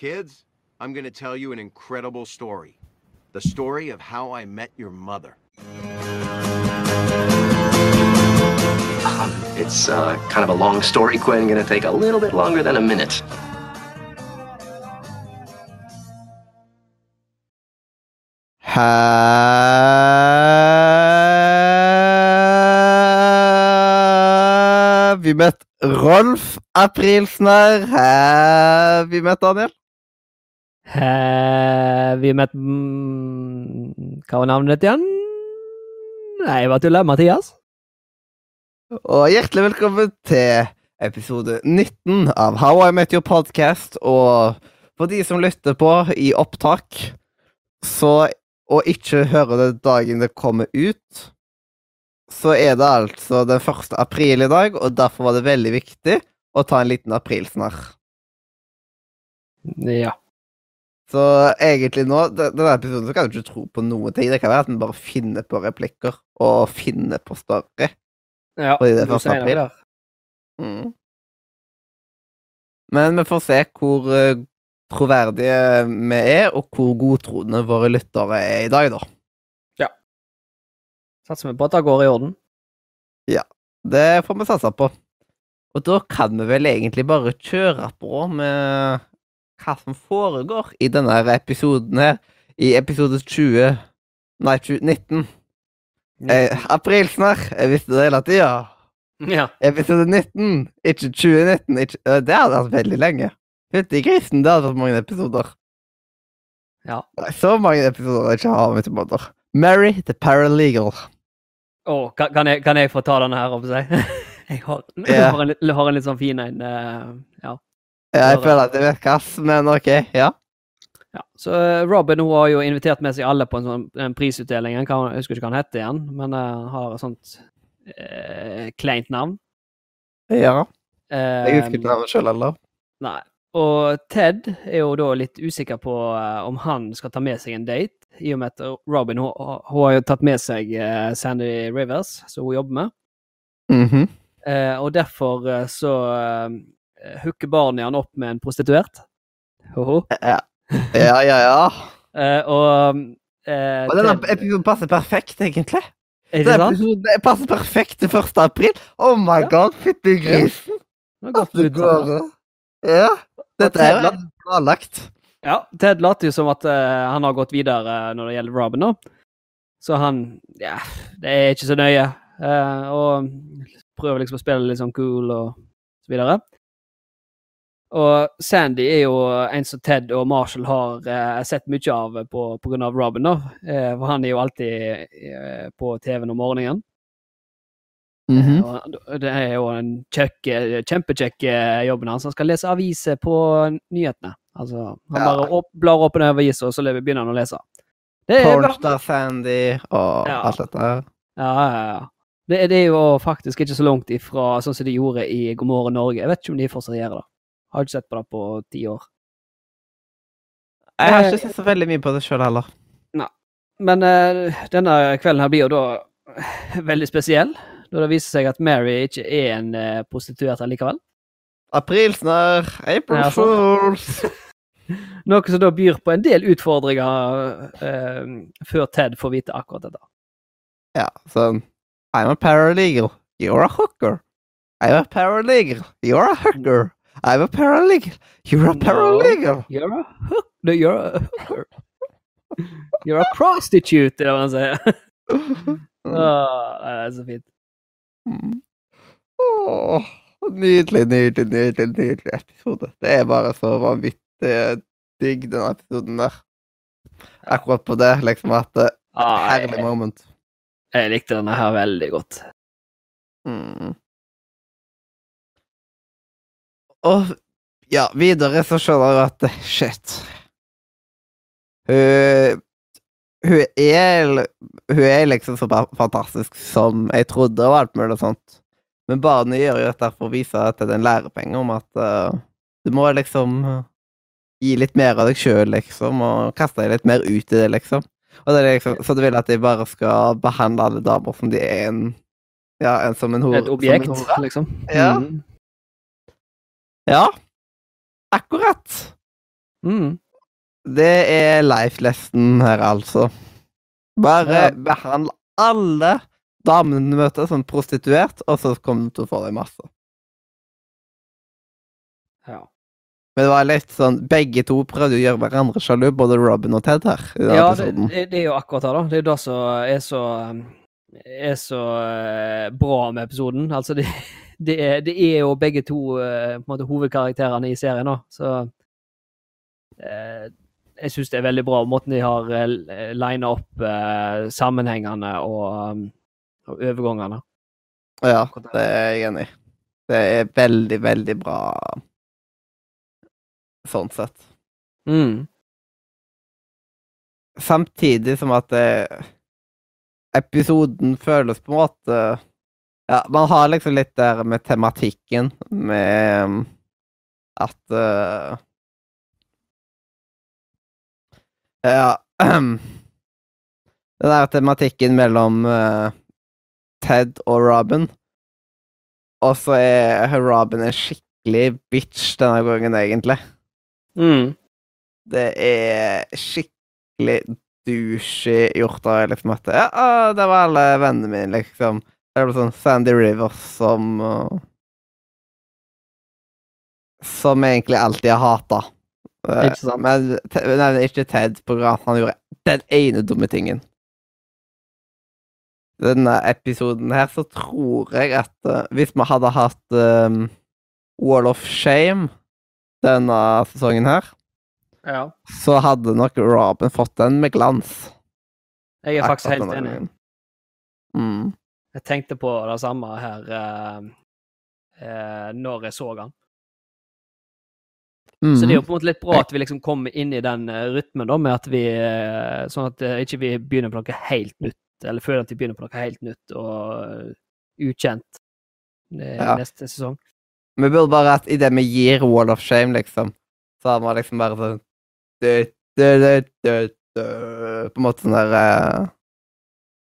Kids, I'm gonna tell you an incredible story. The story of how I met your mother. Um, it's uh, kind of a long story, Quinn. Gonna take a little bit longer than a minute. Have vi møtt Rolf Aprilsnarr? Have vi møtt Daniel? Eh, vi møtte mm, Hva var navnet ditt igjen? Nei, jeg bare tuller. Mathias. Og hjertelig velkommen til episode 19 av How I Met Your Podcast. Og for de som lytter på i opptak, så og ikke hører det dagen det kommer ut, så er det altså den 1. april i dag, og derfor var det veldig viktig å ta en liten aprilsnarr. Ja. Så egentlig nå, denne episoden så kan du ikke tro på noen ting. Det kan være at vi bare finner på replikker og finner på story. ja. Fordi det er du 1. sier april. Mm. Men vi får se hvor eh, troverdige vi er, og hvor godtroende våre lyttere er i dag, da. Ja. Satser vi på at det går i orden. Ja. Det får vi satse på. Og da kan vi vel egentlig bare kjøre på med hva som foregår i denne episoden her. I episode 20 Nei, 20, 19. Eh, Aprilsnarr. Jeg visste det hele tida. Ja. Episode 19, ikke 2019. Ikke, øh, det hadde vært veldig lenge. Fytti grisen, det hadde vært mange episoder. Ja. Nei, så mange episoder jeg ikke har med måter. Mary the Paralegal. Å, kan, kan, jeg, kan jeg få ta denne her, oppe jeg? Jeg har, jeg har, en, litt- har en litt sånn fin en. Uh, ja. Ja, jeg føler at jeg vet hva, men ok, ja. ja. Så eh, Robin hun har jo invitert med seg alle på en sånn en prisutdeling. Jeg husker ikke hva han heter igjen, men uh, har et sånt uh, kleint navn. Ja, Uh, Jeg husker ikke navnet sjøl heller. Nei. Og Ted er jo da litt usikker på om han skal ta med seg en date, i og med at Robin hun, hun har jo tatt med seg Sandy Rivers, som hun jobber med. Mhm. Eh, og derfor så hooker barnet han opp med en prostituert. Hoho. ja. ja, ja, ja. Eh, og uh, Og denne episoden passer perfekt, egentlig. Er det sant? episoden passer perfekt til 1. april. Oh my Ja. god, fytti grisen. Ja. er At det uttalt. går Ja. Dette er jo planlagt. Ja, Ted later jo som at uh, han har gått videre når det gjelder Robin, nå. Så han Ja, det er ikke så nøye. eh, og prøver liksom å spille litt sånn cool og så videre. Og Sandy er jo en som Ted og Marshall har eh, sett mye av på, på grunn av Robin, da. Eh, for han er jo alltid eh, på TV-en om morgenen. Mhm. Og det er jo en kjempekjekke kjempekjekk eh, jobben hans. Han skal lese aviser på nyhetene. Altså, han Ja. bare opp, blar opp en avis, og så begynner han å lese. Det er. Pornstar Sandy og Ja. alt dette. Ja, ja, ja. Det, det er jo faktisk ikke så langt ifra sånn som de gjorde i God morgen Norge. Jeg vet ikke om de fortsatt gjør det. Har ikke sett på det på ti år. Jeg har Eh, ikke sett så veldig mye på det sjøl heller. Nei. Men uh, denne kvelden her blir jo da veldig spesiell, da det viser seg at Mary ikke er en uh, prostituert allikevel. Aprilsnarr, April Ja. Fools. Noe som da byr på en del utfordringer uh, før Ted får vite akkurat dette. Ja, sånn I'm a paralegal. You're a hooker. I'm a paralegal. You're a hooker. I'm a paralegal. You're a No. paralegal. You're a hook... No, you're a hooker. You're a prostitute, er hva man sier. Åh, det er så fint. Mm. Åh, nydelig, nydelig, nydelig, nydelig episode. Det er bare så vanvittig digg, den episoden der. Akkurat på det, liksom at det Ah, Herlig jeg, moment. jeg likte denne her veldig godt. Mm. Og ja, videre så skjønner jeg at eh, shit Hun Hun er Hun er liksom så fantastisk som jeg trodde, og alt mulig sånt. Men barnet gjør jo dette for å vise at det er en lærepenge om at uh, du må liksom eh, gi litt mer av deg sjøl, liksom, og kaste deg litt mer ut i det, liksom. Og det er liksom, Så du vil at de bare skal behandle alle damer som de er en Ja, en som en hore. Et objekt, hore. liksom. Ja. Mm. Ja. Akkurat. Mm. Det er life lesson her, altså. Bare Ja. behandle alle damene du møter som prostituert, og så kommer du til å få deg masse. Ja. Men det var litt sånn Begge to prøvde å gjøre hverandre sjalu, både Robin og Ted her. ja, det, det, det er jo akkurat det, da. Det er jo det som er så er så eh, bra med episoden. Altså, det, det, er, det er jo begge to eh, måte hovedkarakterene i serien, da. Så eh, jeg syns det er veldig bra måten de har uh, lina opp eh, sammenhengene og, um, og overgangene. Ja, det er jeg enig i. Det er veldig, veldig bra sånn sett. Mm. Samtidig som at det, episoden føles på en måte Ja, man har liksom litt der med tematikken, med um, at uh, Ja Den der tematikken mellom uh, Ted og Robin. Og så er Robin en skikkelig bitch denne gangen, egentlig. Mm. Det er skikkelig douchey gjort av liksom at Ja, det var alle vennene mine, liksom. Det ble sånn Sandy Rivers som uh, Som egentlig alltid har hata. Eh, Ikke sant? Men nei, ikke Ted, på grunn av at han gjorde den ene dumme tingen. Denne episoden her, så tror jeg at eh, hvis vi hadde hatt um, Wall of Shame denne sesongen her, Ja. så hadde nok Robin fått den med glans. Jeg er faktisk helt enig. Mm. Jeg tenkte på det samme her eh, eh, når jeg så han. Mm. Så det er jo på en måte litt bra at vi liksom kommer inn i den eh, rytmen, da, med at vi eh, Sånn at eh, ikke vi begynner på noe helt nytt, eller føler at vi begynner på noe helt nytt og ukjent Ja. neste sesong. Vi burde bare at idet vi gir Wall of Shame, liksom, så har man liksom bare sånn du, du, du, På en måte sånn der uh,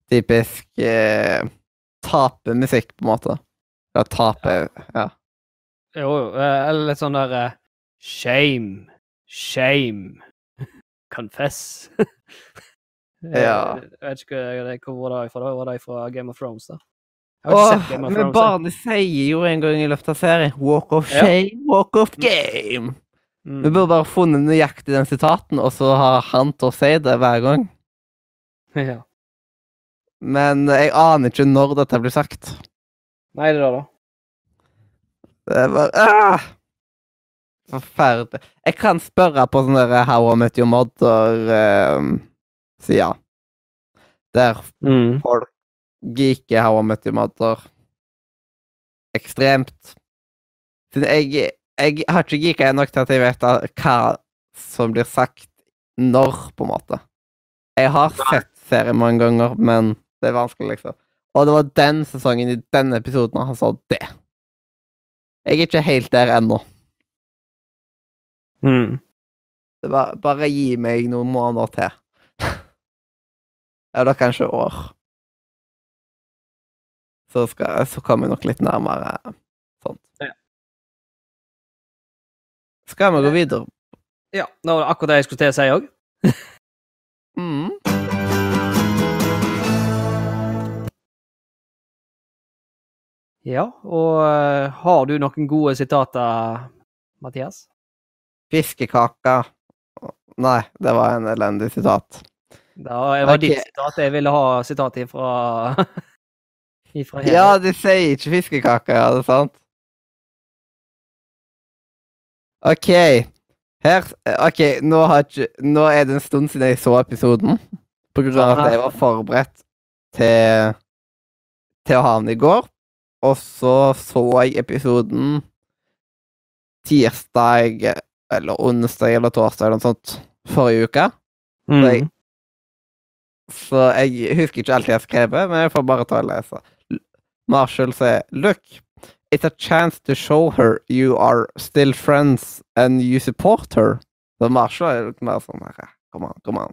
Typisk uh, tapemusikk, på en måte. Eller tape Ja. Jo, eh, Eller litt sånn der eh, Shame. Shame. Confess. Eh, Ja. Jeg vet ikke hvor var det fra. da? Var det fra Game of Thrones, da? Åh, men barnet sier jo en gang i løpet av serien Walk of Ja. shame, walk of game. Mm. Vi burde bare funnet nøyaktig den sitaten, og så har han til å si det hver gang. Ja. Men jeg aner ikke når dette blir sagt. Nei, det er da. Det er bare ah! Forferdelig. Jeg kan spørre på sånn der How I Met Your Mother-sida. der Mm. folk geeker How I Met Your Mother ekstremt. Jeg, jeg har ikke geeka nok til at jeg vet hva som blir sagt når, på en måte. Jeg har sett serien mange ganger, men det er vanskelig, liksom. Og det var den sesongen i denne episoden han sa det. Jeg er ikke helt der ennå. Mm. Det var, bare gi meg noen måneder til. Eller kanskje år. Så, skal, så kommer jeg nok litt nærmere sånt. Ja. Skal vi gå videre? Ja, det var akkurat det jeg skulle til å si òg. Mm. Ja, og eh, har du noen gode sitater, Mathias? Fiskekaka. Nei, det var en elendig sitat. Det var ditt sitat. Jeg ville ha sitat ifra ifra. Ja, de sier ikke fiskekaka, ja, det er sant? OK. Her OK, nå, har ikke, nå er det en stund siden jeg så episoden. På grunn av at jeg var forberedt til, til å ha den i går. Og så så jeg episoden tirsdag eller onsdag eller torsdag eller noe sånt forrige uke. Mm. jeg- Så jeg husker ikke alt jeg har skrevet, men jeg får bare ta og lese. Marshall sier Look, it's a chance to show her you are still friends and you support her. Så Marshall er litt mer sånn her Kom an, kom an.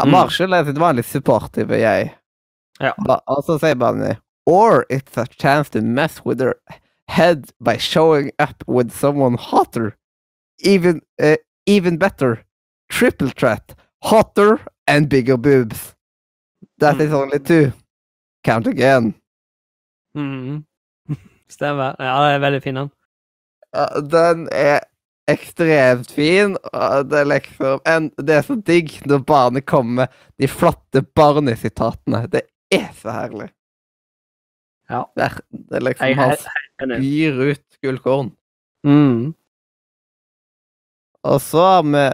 Ja, Mm. Marshall er sitt vanlig supportive jeg. Ja. Og så sier Barney Or it's a chance to mess with her head by showing up with someone hotter. even, uh, even better. Triple threat. Hotter and bigger boobs. That is only two. Count again. Mm. Stemmer. Ja, det er veldig fin, den. Uh, den er ekstremt fin. Uh, Det er liksom en, Det er så digg når barnet kommer med de flotte barnesitatene. Det er så herlig. Ja. Det er, det liksom Jeg Han spyr ut gullkorn. Mm. Og så har vi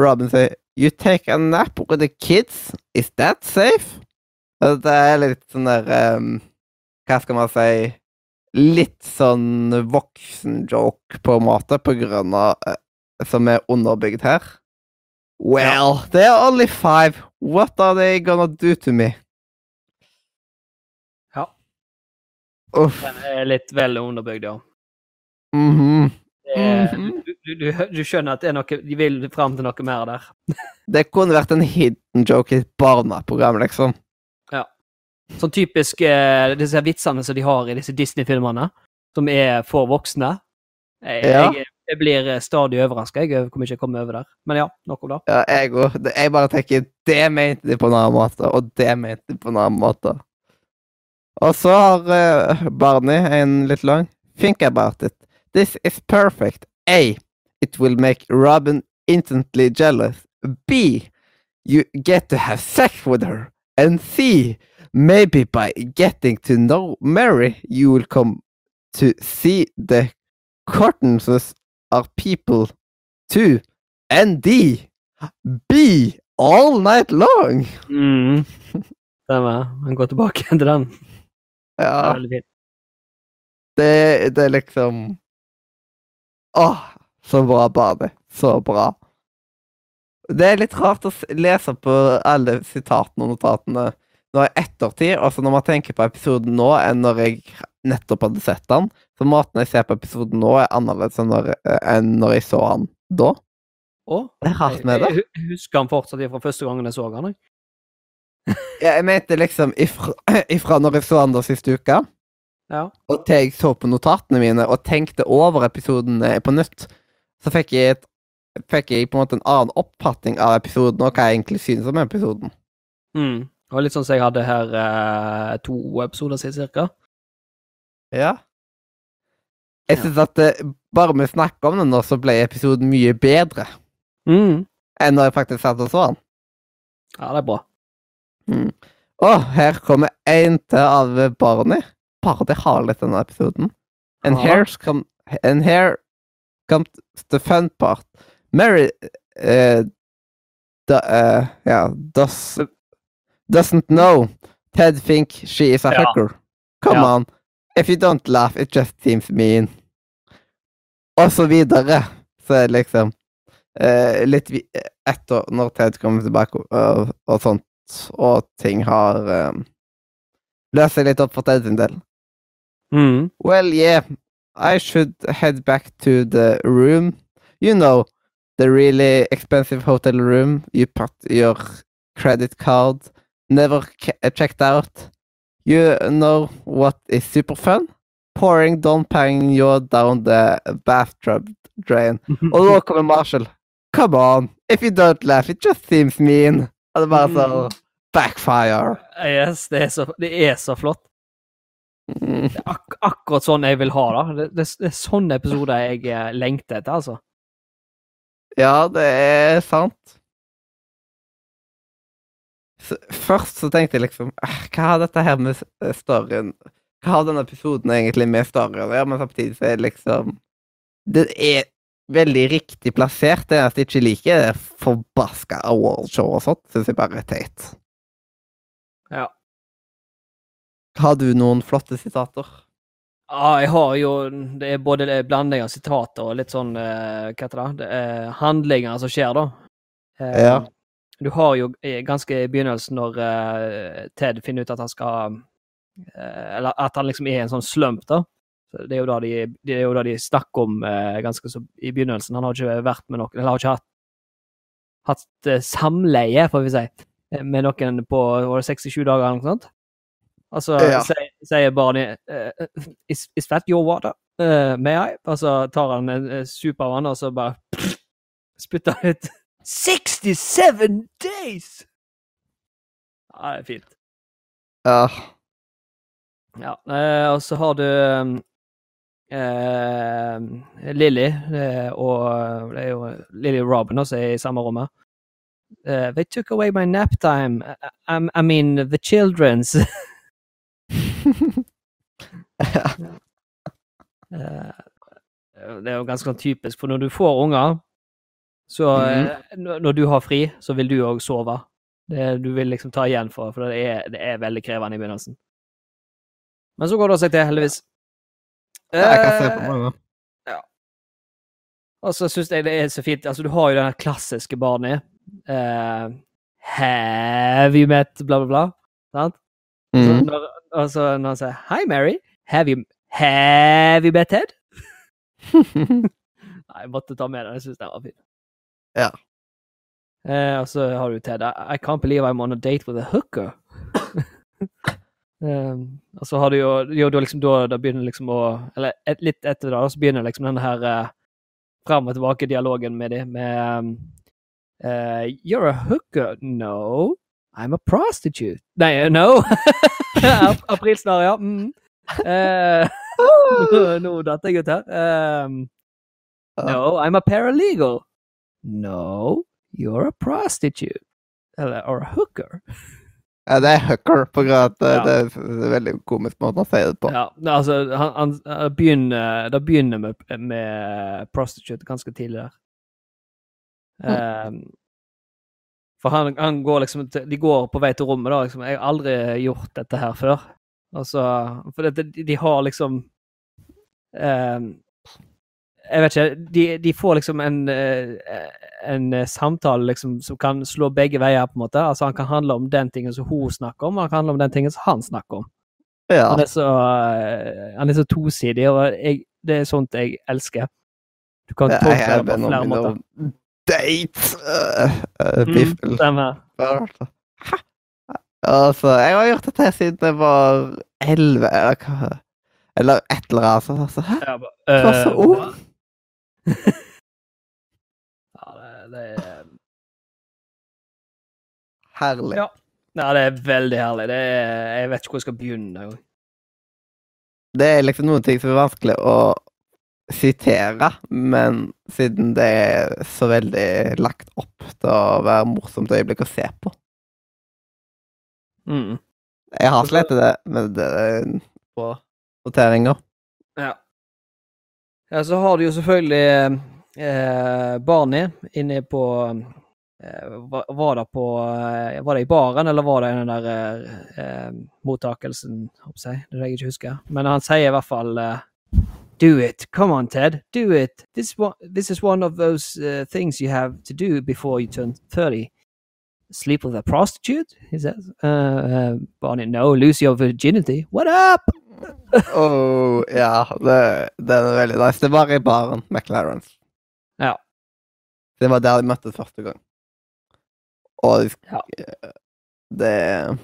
Robin sier You take a nap with the kids? Is that safe? Det er litt sånn der um, Hva skal man si Litt sånn voksen-joke, på en måte, på grunn av uh, Som er underbygd her. Well, they're only five. What are they gonna do to me? Uff. Den er litt vel underbygd, ja. Det er, Mhm. du, du, du, du skjønner at det noe, de vil fram til noe mer der. Det kunne vært en hidden joke i et barneprogram, liksom. Ja. Sånn typisk eh, disse vitsene som de har i disse Disney-filmene, som er for voksne. Jeg, Ja. jeg, jeg blir eh, stadig overraska over hvor mye jeg kommer over der. Men ja, nok om det. Ja, jeg òg. Jeg bare tenker det mente de på en annen måte, og det mente de på en annen måte. Og så har eh, Barney en litt lang Think about it. This is perfect. A. It will make Robin instantly jealous. B. You get to have sex with her. And C. Maybe by getting to know Mary, you will come to see the Cortenses are people too. And D. B. All night long. Mm. Stemmer. Han går tilbake til den. Det er Ja, det, det er liksom Åh, så bra, Barney. Så bra. Det er litt rart å lese på alle sitatene og notatene nå i ettertid, altså når man tenker på episoden nå enn når jeg nettopp hadde sett den. Så måten jeg ser på episoden nå, er annerledes enn når, enn når jeg så han da. Å? Det er rart jeg, med det. jeg husker han fortsatt fra første gangen jeg så han. jeg. Ja, jeg mente liksom ifra, ifra når jeg så da siste uka, Ja. og til jeg så på notatene mine og tenkte over episoden eh, på nytt, så fikk jeg, et, fikk jeg på en måte en annen oppfatning av episoden og hva jeg egentlig synes om episoden. Mm. Det var litt sånn som jeg hadde her eh, to episoder siden, cirka. Ja. Jeg synes at eh, bare med å snakke om den nå, så ble episoden mye bedre Mm. enn når jeg faktisk satt og så den. Ja, det er bra. Og her kommer en til av Barney. Barney har litt denne episoden. And ah. here come And here comes the fun part. Mary uh, the, uh, yeah, does, doesn't know. Ted think she is a Ja. hacker. Come Ja. on. If you don't laugh, it just seems mean. Og så videre. Så liksom uh, litt etter når Ted kommer tilbake og, og sånt, og ting har um, løst seg litt opp for Ted sin del. Mm. Well, yeah, I should head back to the room. You know, the really expensive hotel room you put your credit card, never uh, checked out. You know what is super fun? Pouring Don Pagno down the bathtub drain. Og nå kommer Marshall. Come on, if you don't laugh, it just seems mean. Og det er bare så backfire. Yes, det er så, det er så flott. Mm. Det er ak akkurat sånn jeg vil ha det. Det, det, er sånne episoder jeg eh, lengter etter, altså. Ja, det er sant. Så, først så tenkte jeg liksom "Eh, Hva har dette her med eh, storyen Hva har denne episoden egentlig med storyen å gjøre? Men samtidig så er det liksom Det er veldig riktig plassert. Det eneste jeg ikke liker, er forbaska awardshow og sånt. Syns jeg bare er teit. Ja. Har du noen flotte sitater? Ja, jeg har jo Det er både blanding av sitater og litt sånn eh, Hva heter det? det er handlinger som skjer, da. Eh, Ja. Du har jo eh, ganske i begynnelsen, når Ted finner ut at han skal eh, Eller at han liksom er i en sånn slump, da. Det er jo da de, det er jo det de snakker om eh, ganske så i begynnelsen. Han har ikke vært med noen Eller har ikke hatt, hatt eh, samleie, får vi si, eh, med noen på var det 67 dager eller noe sånt. Altså, Ja. sier, sier Barney eh, is, is that your water? Uh, may I? Og så tar han en uh, sup av han, og så bare spytter han ut 67 days! Ja, det er fint. Ja. Ja, uh, og så har du eh, Lilly, eh, og det er jo Lilly og Robin også er i samme rommet. Uh, they took away my nap time. I, I, I mean, the children's. uh, det er jo ganske sånn typisk, for når du får unger, så eh, når når du har fri, så vil du òg sove. Det, du vil liksom ta igjen for, for det er, det er veldig krevende i begynnelsen. Men så går det seg til, heldigvis. Jeg kan se på Eh, nå. og så syns jeg det er så fint Altså, du har jo den klassiske Barney. Uh, have you met bla, bla, bla. Sant? Så Mm. når, og så når han sier Hi, Mary. Have you, have you met Ted? Nei, jeg måtte ta med den. Jeg syns den var fin. Ja. Uh, og så har du Ted. I, I can't believe I'm on a date with a hooker. um, og så har du jo, jo da liksom da, da begynner liksom å Eller et, litt etter det, da, så begynner liksom denne her uh, fram og tilbake-dialogen med de med um, uh, You're a hooker. No. I'm a prostitute. Nei, no! Ap- Aprilsnarr, ja. Mm. Uh, Nå datt jeg ut her. Um, no, I'm a paralegal. No, you're a prostitute. Eller or a hooker. Ja, det er hooker, på grunn av at eh, Ja. det, er, er veldig komisk måte å si det på. Ja, altså, han, han, han begynner, det begynner med, med prostitute ganske tidlig der. Um, for han, han går liksom De går på vei til rommet, da. Liksom, 'Jeg har aldri gjort dette her før.' Altså, for dette, de, de har liksom um, Jeg vet ikke. De, de får liksom en, eh, en eh, samtale liksom, som kan slå begge veier, på en måte. Altså, han kan handle om den tingen som hun snakker om, og han kan handle om den tingen som han snakker om. Ja. Han er så, eh, han er så tosidig, og jeg, det er sånt jeg elsker. Du kan tolke det på flere måter. no date uh, uh, Mm, Biffel. Mm? Altså, jeg har gjort dette siden jeg var elleve, eller hva Eller et eller annet. sånt, Altså, hæ? Du var så øh, ung! Ja, det, det er Herlig. Ja. Ja, det er veldig herlig. Det er, jeg vet ikke hvor jeg skal begynne. Det er liksom noen ting som er vanskelig å sitere, men siden det er så veldig lagt opp til å være morsomt øyeblikk å se på. Mm. Jeg har slitt det med det på noteringer. Ja. Ja. Så har du jo selvfølgelig eh, Barney inne på eh, var, det på eh, Var det i baren, eller var det i den der eh, eh, mottakelsen, håper jeg? Det er det jeg ikke husker. Men han sier i hvert fall eh, Do it. Come on, Ted. Do it. This, one, this is one of those uh, things you have to do before you turn 30. Sleep with a prostitute? He says. Uh, uh, Barney, no. Lose your virginity. What up? Oh, ja, det, det er veldig nice. Det var i baren, McLarens. Ja. Det var der de møttes første gang. Og de, Ja. det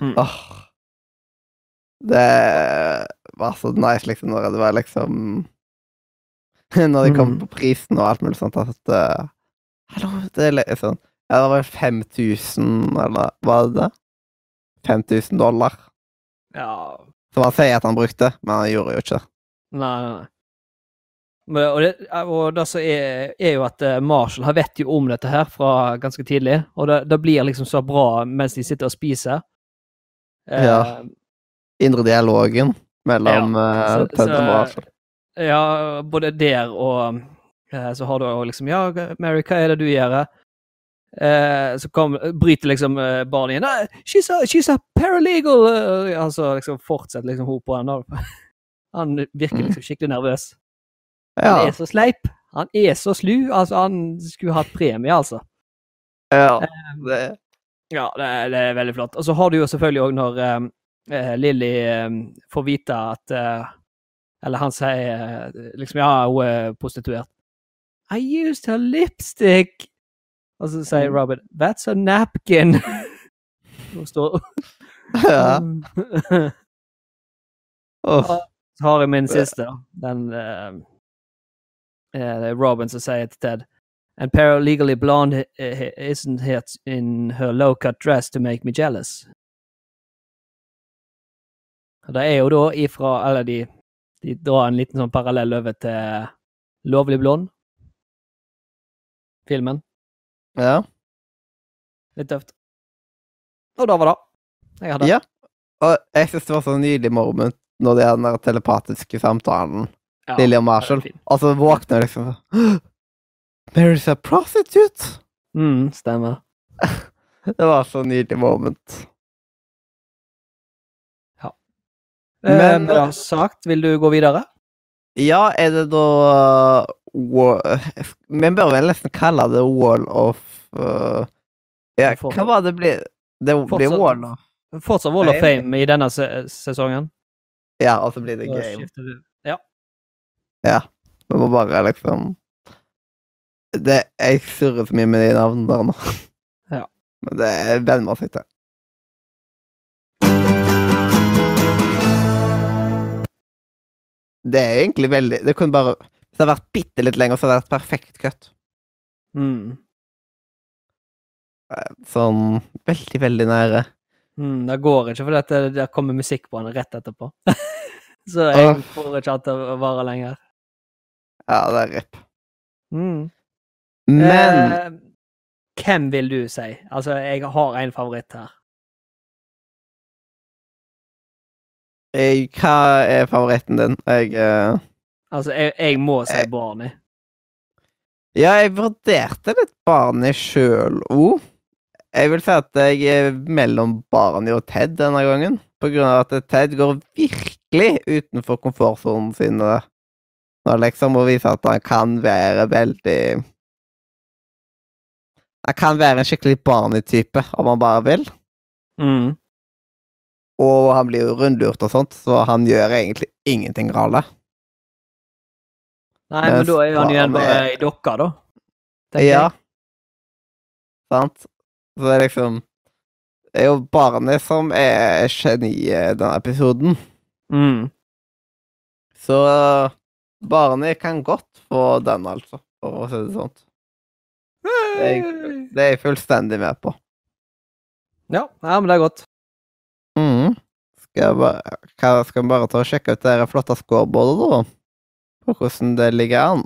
Mm. Åh. Det var så nice, liksom, når det var liksom Når de kom Mm. på prisen og alt mulig sånt, at uh, Hallo, det er sånn Ja, det var 5000, eller hva er det? 5000 dollar. Ja, Som han sier at han brukte, men han gjorde jo ikke det. Nei, nei, nei. Men, og, det, og det som er, er jo at eh, Marshall har vet jo om dette her fra ganske tidlig, og det, det blir liksom så bra mens de sitter og spiser. Ja. Ja. Indre dialogen mellom Ja, Så, så- Ted og så- Marshall. ja, både der og eh, så har du liksom Ja, Mary, hva er det du gjør? Eh, så kom, bryter liksom eh, barnet inn. She's a, she's a paralegal! Altså liksom fortsetter liksom hun på henne. Han virker liksom skikkelig nervøs. Han er så sleip. Han er så slu. Altså, han skulle hatt premie, altså. ja. Det, Ja, det er, det er veldig flott. Og så har du jo selvfølgelig òg når Lilly får vite at Eller han sier liksom Ja, hun er prostituert. I used her lipstick! Og så sier Robert That's a napkin! Hun står ja. Åh, Så har jeg min da. Den uh, eh, Robin som sier til Ted And paralegally blonde eh, eh, isn't here in her low-cut dress to make me jealous. Og det er jo da ifra Eller de, de drar en liten sånn parallell over til Lovlig blond. Filmen. Ja. Litt tøft. Og da var det. Jeg hadde Ja. Og jeg syns det var så nydelig moment når det er den der telepatiske samtalen, Ja, Lillian Marshall. Og så våkner jeg liksom Mary's a prostitute! Mm, stemmer. Det var så nydelig moment. Men Men- med sagt, vil du gå videre? Ja, er det da wa- Vi bør vel nesten kalle det Wall of uh, Ja, hva var det blir Det blir Fortsatt- Wall of Fortsatt Wall of Fame i denne se sesongen. Ja, og så blir det Game. Ja. Ja. Vi må bare liksom det, Jeg surrer så mye med de navnene der nå. Ja. Men det er venner seg til. Det er egentlig veldig Det kunne bare det har vært bitte litt lenger, så det vært perfekt cut. Mm. Sånn veldig, veldig nære. Mm, det går ikke, for det, det kommer musikk på den rett etterpå. Så jeg Åh. får ikke at det varer lenger. Ja, det er rip. Mm. Men eh, Hvem vil du si? Altså, jeg har en favoritt her. eh, hva er favoritten din? Jeg eh, Altså, jeg, jeg må si Eh. Barney. Ja, jeg vurderte litt Barney sjøl òg. Jeg vil si at jeg er mellom Barney og Ted denne gangen. På grunn av at Ted går virkelig utenfor komfortsonen sin. Nå liksom å vise at han kan være veldig Han kan være en skikkelig Barney-type, om han bare vil. Mm. Og han blir jo rundlurt og sånt, så han gjør egentlig ingenting galt. Nei, Men da er han igjen bare i dokka, da. tenker Ja. jeg. Sant? Så det er liksom Det er jo Barney som er geniet i denne episoden. Mm. Så Barney kan godt få den, altså, for å si det sånn. Det er, det jeg fullstendig med på. Ja, ja, men det er godt. Mm. Skal jeg bare, skal vi bare ta og sjekke ut det flotte scoreboardet, da? På hvordan det ligger an?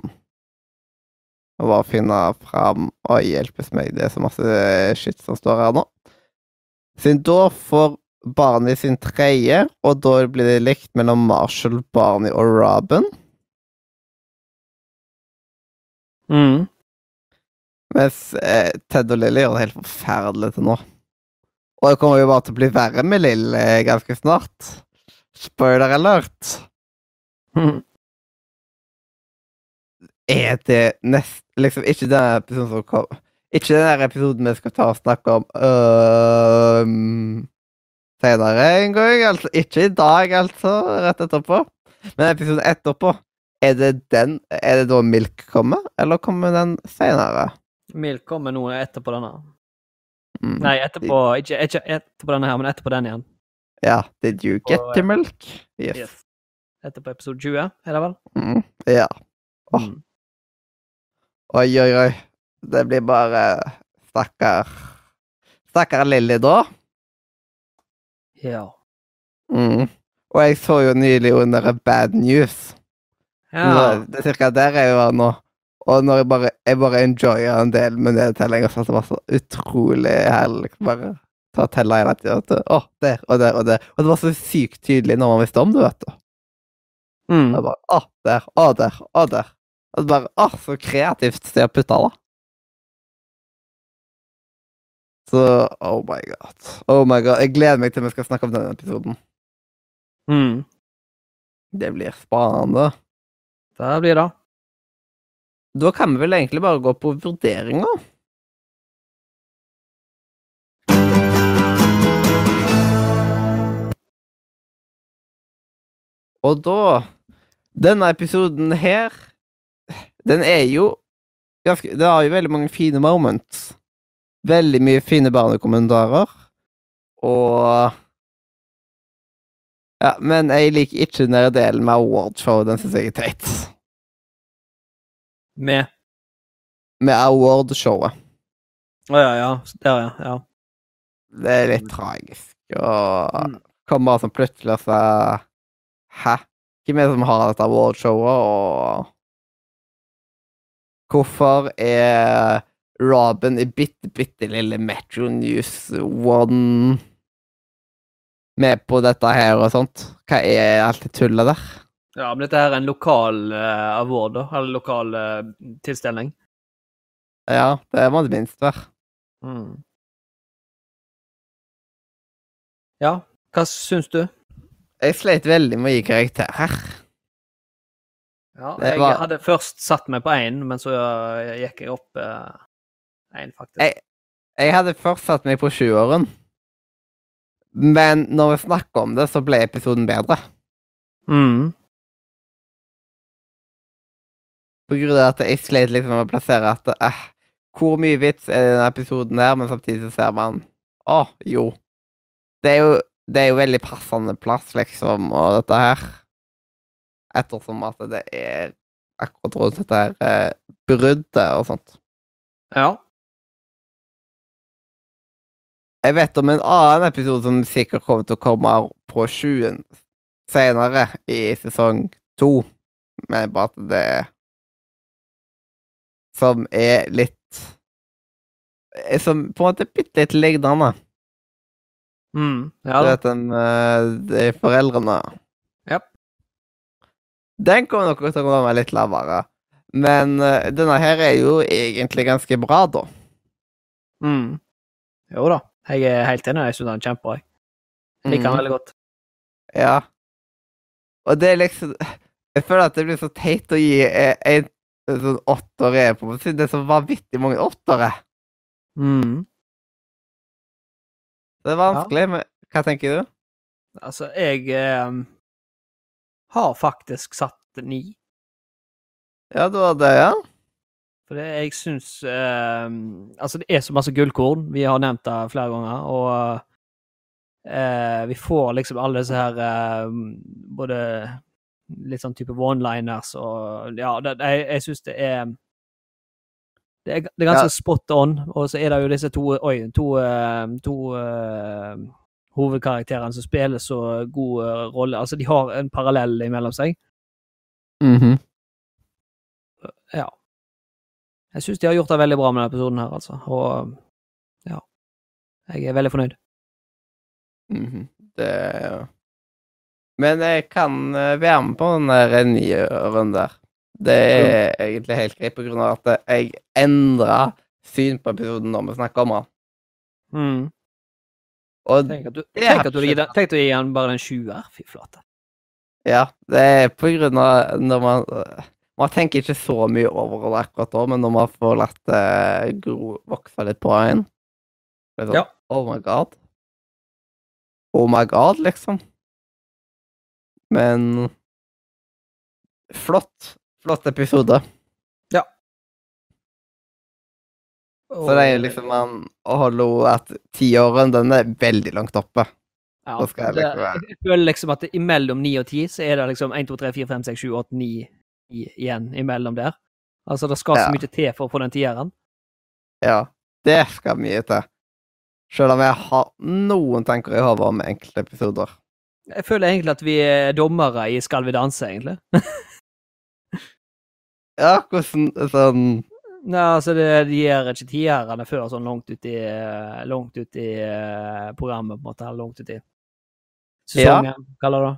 Og bare finne fram og hjelpes meg, det er så masse shit som står her nå. Siden da får Barney sin tredje, og da blir det likt mellom Marshall, Barney og Robin. Mm. Mens eh, Ted og Lily gjør det helt forferdelig til nå. Og det kommer jo bare til å bli verre med Lill eh, ganske snart. Spoiler alert. Mm. Er det nest... Liksom, ikke den episoden som kom Ikke den der episoden vi skal ta og snakke om øhm, senere en gang. Altså, ikke i dag, altså. Rett etterpå. Men episoden etterpå, er det den Er det da Milk kommer, eller kommer den senere? Milk kommer nå etterpå denne. Mm. Nei, etterpå Ikke, ikke etterpå denne her, men etterpå den igjen. Ja, did you get the milk? Yes. Yes. Etterpå episode 20, er det vel? Mm. Ja. Oh. Mm. Oi, oi, oi. Det blir bare Stakkar Stakkar Lilly, da. Ja. Mm. Og jeg så jo nylig under Bad News. ja. Nå- Det er cirka der jeg var nå. Og når jeg bare, jeg bare enjoyer en del med nedtellinger, så det var så utrolig herlig. Bare ta og telle hele tida. Å, Å, der og der og der. Og det var så sykt tydelig når man visste om det, vet du. Mm. Jeg bare, å, der, å, der, å, der. Og bare, Åh, så kreativt de å putte da. Så, oh my god. Oh my god. Jeg gleder meg til vi skal snakke om denne episoden. Mm. Det blir spennende. Det blir det. Da kan vi vel egentlig bare gå på vurderinger. Og da Denne episoden her Den er jo ganske Det har jo veldig mange fine moments. Veldig mye fine barnekommentarer. Og Ja, men jeg liker ikke den der delen med awardshow. Den syns jeg er teit. Med med awardshowet. Å ja, ja. Der, ja. ja. Det er litt tragisk. Og Mm. kom sånn plutselig og sier Hæ? Hvem er det som har dette awardshowet, og Hvorfor er Robin i bitte, bitte lille Metro News One med på dette her og sånt? Hva er alt det tullet der? Ja, men dette her er en lokal uh, award, da. Eller lokal uh, tilstelning. Ja, det må det minst være. Ja, hva syns du? Jeg sleit veldig med å gi karakter her. Ja, jeg var- hadde først satt meg på én, men så eh, gikk jeg opp én, faktisk. Jeg- Jeg hadde først satt meg på sjuåren, men når vi snakker om det, så ble episoden bedre. Mm. På grunn av at jeg sleit liksom med å plassere at eh, Hvor mye vits er i denne episoden her, men samtidig så ser man Å, jo. Det er jo, det er jo veldig passende plass, liksom, og dette her. Ettersom at det er akkurat rundt dette her eh, bruddet og sånt. Ja. Jeg vet om en annen episode som sikkert kommer til å komme på 20 senere i sesong to, men bare at det Som er litt Som på en måte er bitte litt lignende. Mm. Du Ja da. vet den de foreldrene. Den kommer nok til å komme litt lavere. Men uh, denne her er jo egentlig ganske bra, da. Mm. Jo da. Jeg er helt enig. Jeg syns den er kjempebra. Jeg liker den Mhm. veldig godt. Ja. Og det er liksom Jeg føler at det blir så teit å gi en sånn åtter er på siden det er så vanvittig mange åttere. Mm. Det er vanskelig, men hva tenker du? Altså, jeg eh, har faktisk satt ni. Ja, det var det, ja? For det, jeg syns eh, Altså, det er så masse gullkorn. Vi har nevnt det flere ganger. Og eh, vi får liksom alle disse her eh, Både litt sånn type one-liners og Ja, det, jeg, jeg syns det er det er, det er ganske Ja. spot on, og så er det jo disse to Oi, to, to, to eh, hovedkarakterene som spiller så god eh, rolle. Altså, de har en parallell imellom seg. Mhm. Ja. Jeg syns de har gjort det veldig bra med denne episoden her, altså. Og ja. Jeg er veldig fornøyd. Mhm. Det Men jeg kan eh, være med på den der nye runden der. Det er egentlig helt greit, på grunn av at jeg endra syn på episoden når vi snakker om den. Mm. Og Tenk at du, tenk at du gir den, tenk at du gir den bare en sjuer. Fy flate. Ja, det er på grunn av når man Man tenker ikke så mye over det akkurat da, men når man får latt det gro, vokse litt på en sånn, Ja. Oh my god. Oh my god, liksom. Men Flott. Flott episode. Så det er liksom man holder at tiåren, den er veldig langt oppe. ja, jeg det, jeg føler liksom at imellom ni og ti så er det liksom 1, 2, 3, 4, 5, 6, 7, 8, 9 i, igjen imellom der. Altså, det skal så Ja. mye til for å få den tieren. Ja, det skal mye til. Selv om jeg har noen tanker i hodet om enkelte episoder. Jeg føler egentlig at vi er dommere i Skal vi danse, egentlig. Ja, hvordan sånn Nei, altså, det, de gir ikke tierne før sånn langt ut i, langt ut i eh, programmet, på en måte. Eller langt ut i sesongen, kaller det.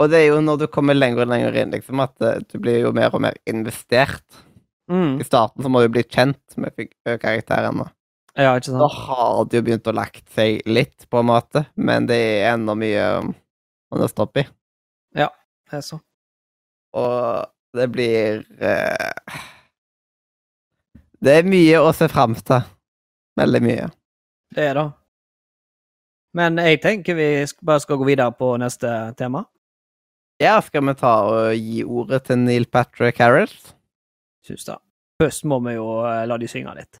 Og det er jo når du kommer lenger og lenger inn, liksom, at eh, du blir jo mer og mer investert. Mm. I starten så må du bli kjent med karakterene. Ja, ikke sant? Da har det jo begynt å lagt seg litt, på en måte, men det er enda mye um, å nøste opp i. Det er så. Og det blir eh, Det er mye å se fram til. Veldig mye. Det er det. Men jeg tenker vi bare skal gå videre på neste tema. Ja, skal vi ta og gi ordet til Neil Patrick Harris? Syns det. Først må vi jo eh, la de synge litt.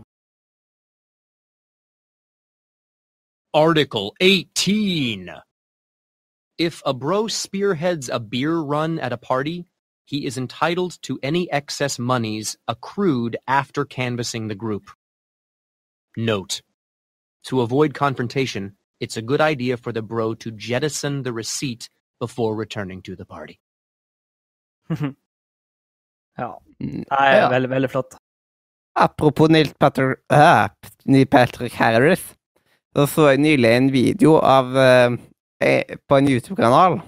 Article 18. If a bro spearheads a beer run at a party, he is entitled to any excess monies accrued after canvassing the group. Note. To avoid confrontation, it's a good idea for the bro to jettison the receipt before returning to the party. ja. Mm, Nei, ja. veldig, veldig flott. Apropos Neil Patrick, ah, Neil Patrick Harris, så så jeg nylig en video av eh, eh, på en YouTube-kanal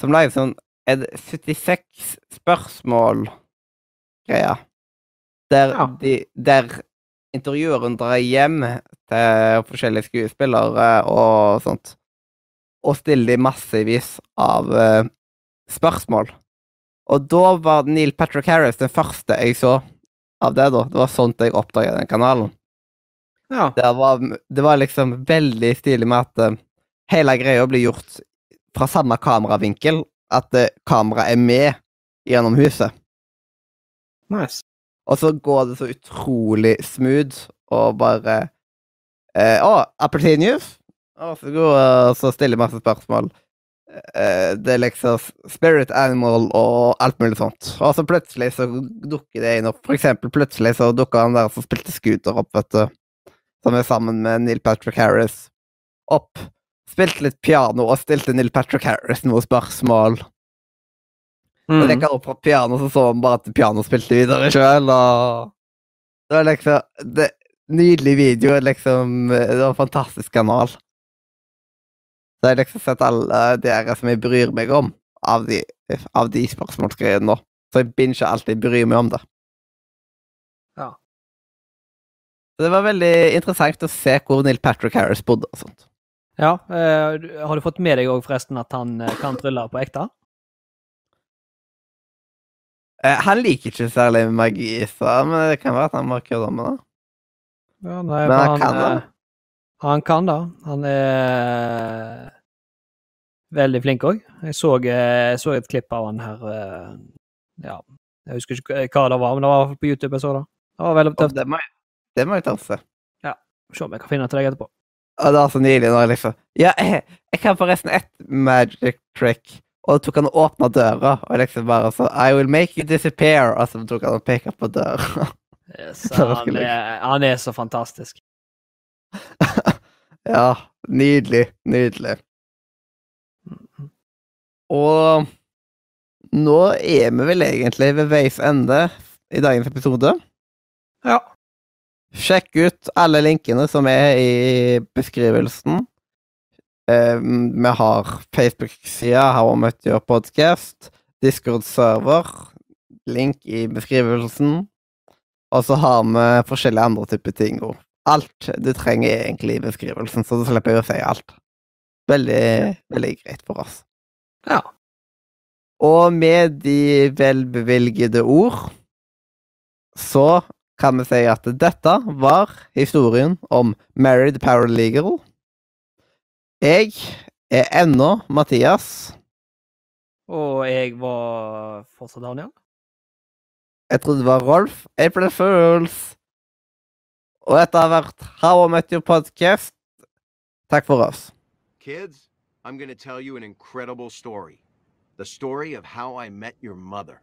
som lager sånn er det 76 spørsmål-greia. Der, Ja. de, der intervjueren drar hjem til forskjellige skuespillere og sånt, og stiller de massevis av eh, spørsmål. Og da var Neil Patrick Harris den første jeg så av det, da. Det var sånt jeg oppdaga den kanalen. Ja. Det var, det var liksom veldig stilig med at eh, hele greia blir gjort fra samme kameravinkel. At uh, kameraet er med gjennom huset. Nice. Og så går det så utrolig smooth og bare eh, Å, appelsinjuice? Og så. Og så stiller masse spørsmål. Eh, det er liksom spirit animal og alt mulig sånt. Og så plutselig så dukker det inn opp. For eksempel plutselig så dukker han der som spilte scooter opp, vet du. Som er sammen med Neil Patrick Harris. Opp. Spilte litt piano og stilte Neil Patrick Harris noen spørsmål. Mm. Og lekka opp fra piano, så så han bare at piano spilte videre sjøl, og Det var liksom det, Nydelig video, liksom. Det var en fantastisk kanal. Så jeg har liksom sett alle dere som jeg bryr meg om, av de, av de spørsmålsgreiene nå. Så jeg binger alltid bryr meg om det. Det var veldig interessant å se hvor Neil Patrick Harris bodde og sånt. Ja, eh, Har du fått med deg òg forresten at han eh, kan trylle på ekte? Eh, han liker ikke særlig magi, så, men det kan være at han bare kødder med det. Ja, nei, Men han, han kan det? eh, Han kan det. Han er veldig flink òg. Jeg eh, jeg så et klipp av han her Ja, jeg husker ikke hva det var, men det var på YouTube jeg så det. Det var veldig Og tøft. det må jeg, det må jeg ta og se. Se om jeg kan finne til deg etterpå. Og det var så nylig når jeg liksom Ja, jeg, jeg kan forresten ett magic trick. Og da tok han og åpna døra, og liksom bare så I will make you disappear. Og så tok han og peka på døra. Yes, han, er, han er så fantastisk. ja, nydelig. Nydelig. Og nå er vi vel egentlig ved veis ende i dagens episode. Ja. Sjekk ut alle linkene som er i beskrivelsen. Eh, vi har Facebook-sida, How I Met Your Podcast, Discord-server, link i beskrivelsen. Og så har vi forskjellige andre typer ting. og Alt du trenger er egentlig i beskrivelsen, så du slipper jo å si alt. Veldig, veldig greit for oss. Ja. Og med de velbevilgede ord så kan vi si at dette var historien om Married Paralegal. Jeg er ennå Mathias. Og jeg var fortsatt Daniel. Jeg trodde det var Rolf. April Fools. Og dette har vært How I Met Your Podcast. Takk for oss. Kids, I'm going to tell you an incredible story. The story of how I met your mother.